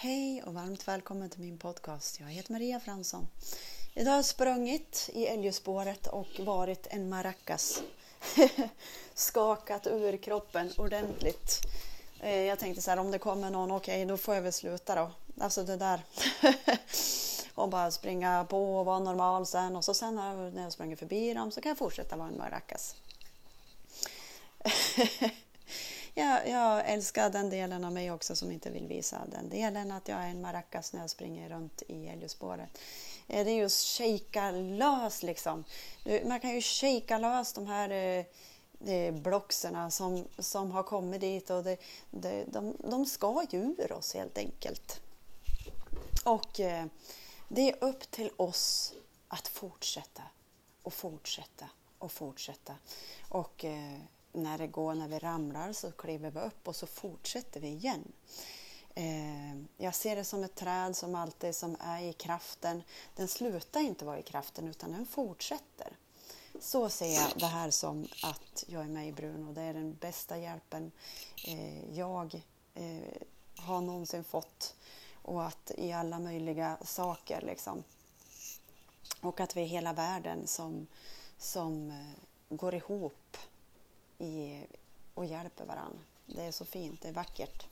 Hej och varmt välkommen till min podcast. Jag heter Maria Fransson. Idag har jag sprungit i älgspåret och varit en maracas. Skakat ur kroppen ordentligt. Eh, jag tänkte så här, om det kommer någon, okej okay, då får jag väl sluta då. Alltså det där. och bara springa på och vara normal sen och så sen när jag sprungit förbi dem så kan jag fortsätta vara en maracas. jag, jag älskar den delen av mig också som inte vill visa den delen att jag är en maracas när jag springer runt i älgspåret. Eh, det är just shaka lös liksom. Man kan ju shaka lös de här eh, eh, blockserna som, som har kommit dit och det, det, de, de ska ju ur oss helt enkelt. Och det är upp till oss att fortsätta och fortsätta och fortsätta. Och när det går, när vi ramlar så kliver vi upp och så fortsätter vi igen. Eh, jag ser det som ett träd som alltid som är i kraften. Den slutar inte vara i kraften utan den fortsätter. Så ser jag det här som att jag är med i Bruno. Det är den bästa hjälpen eh, jag eh, har någonsin fått och att i alla möjliga saker liksom. Och att vi är hela världen som, som eh, går ihop i, och hjälper varandra. Det är så fint, det är vackert.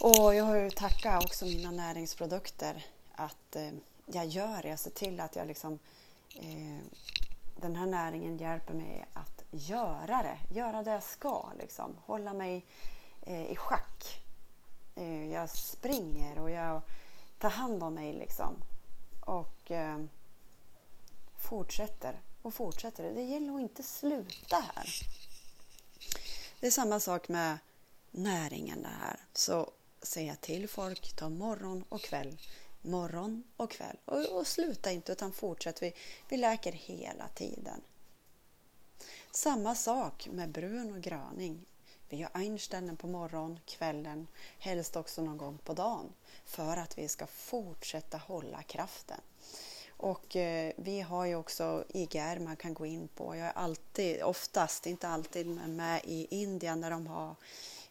Och jag har ju tackat också mina näringsprodukter att eh, jag gör det. Jag ser till att jag liksom eh, den här näringen hjälper mig att göra det, göra det jag ska, liksom. hålla mig eh, i schack. Eh, jag springer och jag tar hand om mig liksom. Och eh, fortsätter och fortsätter. Det gäller att inte sluta här. Det är samma sak med näringen det här. Så säga till folk, ta morgon och kväll. Morgon och kväll. Och, och sluta inte utan fortsätt. Vi, vi läker hela tiden. Samma sak med brun och gröning. Vi gör Einsteinen på morgon, kvällen, helst också någon gång på dagen för att vi ska fortsätta hålla kraften. Och eh, vi har ju också IGR man kan gå in på. Jag är alltid, oftast, inte alltid, men med i Indien när de har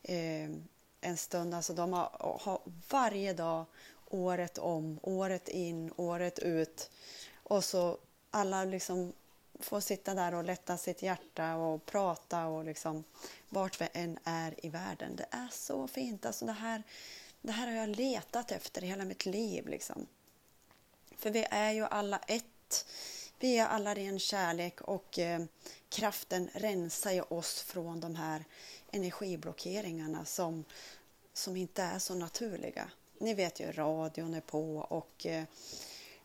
eh, en stund. Alltså de har, har, varje dag, året om, året in, året ut. Och så alla liksom får sitta där och lätta sitt hjärta och prata och liksom vart vi än är i världen. Det är så fint. Alltså det här, det här har jag letat efter i hela mitt liv. Liksom. För vi är ju alla ett. Vi är alla ren kärlek och eh, kraften rensar ju oss från de här energiblockeringarna som, som inte är så naturliga. Ni vet ju, radion är på och eh,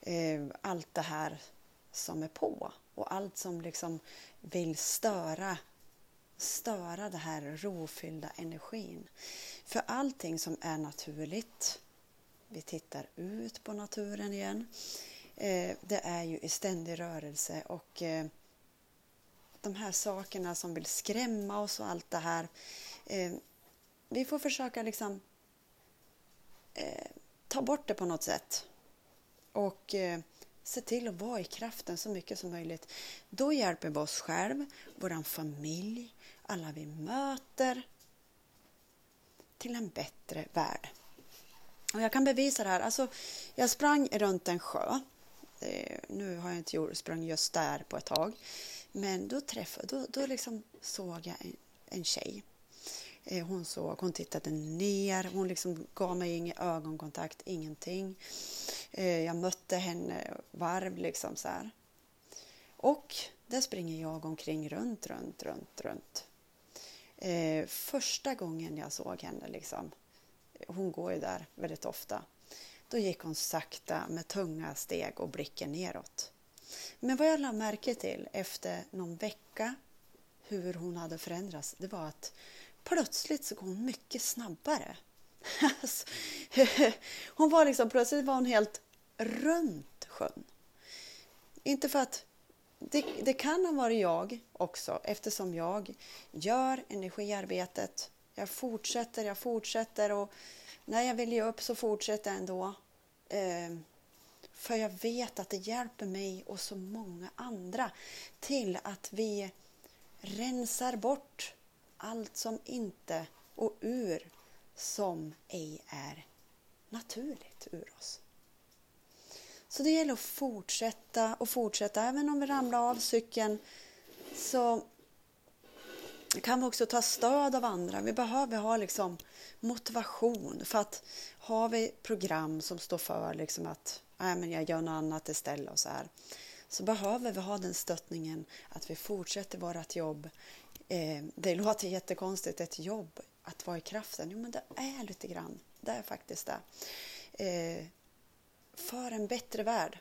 eh, allt det här som är på och allt som liksom vill störa störa den här rofyllda energin. För allting som är naturligt vi tittar ut på naturen igen. Eh, det är ju i ständig rörelse och eh, de här sakerna som vill skrämma oss och allt det här. Eh, vi får försöka liksom ta bort det på något sätt och se till att vara i kraften så mycket som möjligt. Då hjälper vi oss själv, vår familj, alla vi möter till en bättre värld. Och jag kan bevisa det här. Alltså, jag sprang runt en sjö. Eh, nu har jag inte gjort, sprang just där på ett tag. Men då träffade, då, då liksom såg jag en, en tjej. Eh, hon såg, hon tittade ner, hon liksom gav mig ingen ögonkontakt, ingenting. Eh, jag mötte henne varv liksom så här. Och där springer jag omkring runt, runt, runt, runt. Eh, första gången jag såg henne liksom, hon går ju där väldigt ofta. Då gick hon sakta med tunga steg och blicken neråt. Men vad jag lade märke till efter någon vecka hur hon hade förändrats, det var att plötsligt så går hon mycket snabbare. Alltså, hon var liksom, plötsligt var hon helt runt sjön. Inte för att det, det kan ha varit jag också eftersom jag gör energiarbetet jag fortsätter, jag fortsätter och när jag vill ge upp så fortsätter jag ändå. Eh, för jag vet att det hjälper mig och så många andra till att vi rensar bort allt som inte och ur som ej är naturligt ur oss. Så det gäller att fortsätta och fortsätta. Även om vi ramlar av cykeln så kan vi också ta stöd av andra. Vi behöver ha liksom motivation för att har vi program som står för liksom att Nej, men jag gör något annat istället och så här så behöver vi ha den stöttningen att vi fortsätter vårt jobb. Eh, det låter jättekonstigt, ett jobb, att vara i kraften. Jo, men det är lite grann. Det är faktiskt det. Eh, för en bättre värld.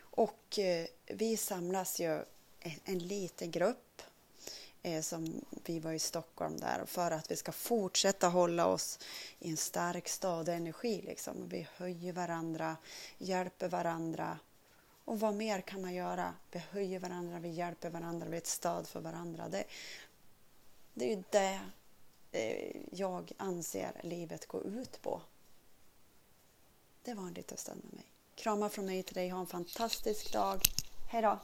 Och eh, vi samlas ju en, en liten grupp Eh, som vi var i Stockholm där för att vi ska fortsätta hålla oss i en stark stadig energi. Liksom. Vi höjer varandra, hjälper varandra. Och vad mer kan man göra? Vi höjer varandra, vi hjälper varandra, vi är ett stöd för varandra. Det, det är ju det eh, jag anser livet går ut på. Det var en liten stund med mig. Kramar från mig till dig. Ha en fantastisk dag. Hej då!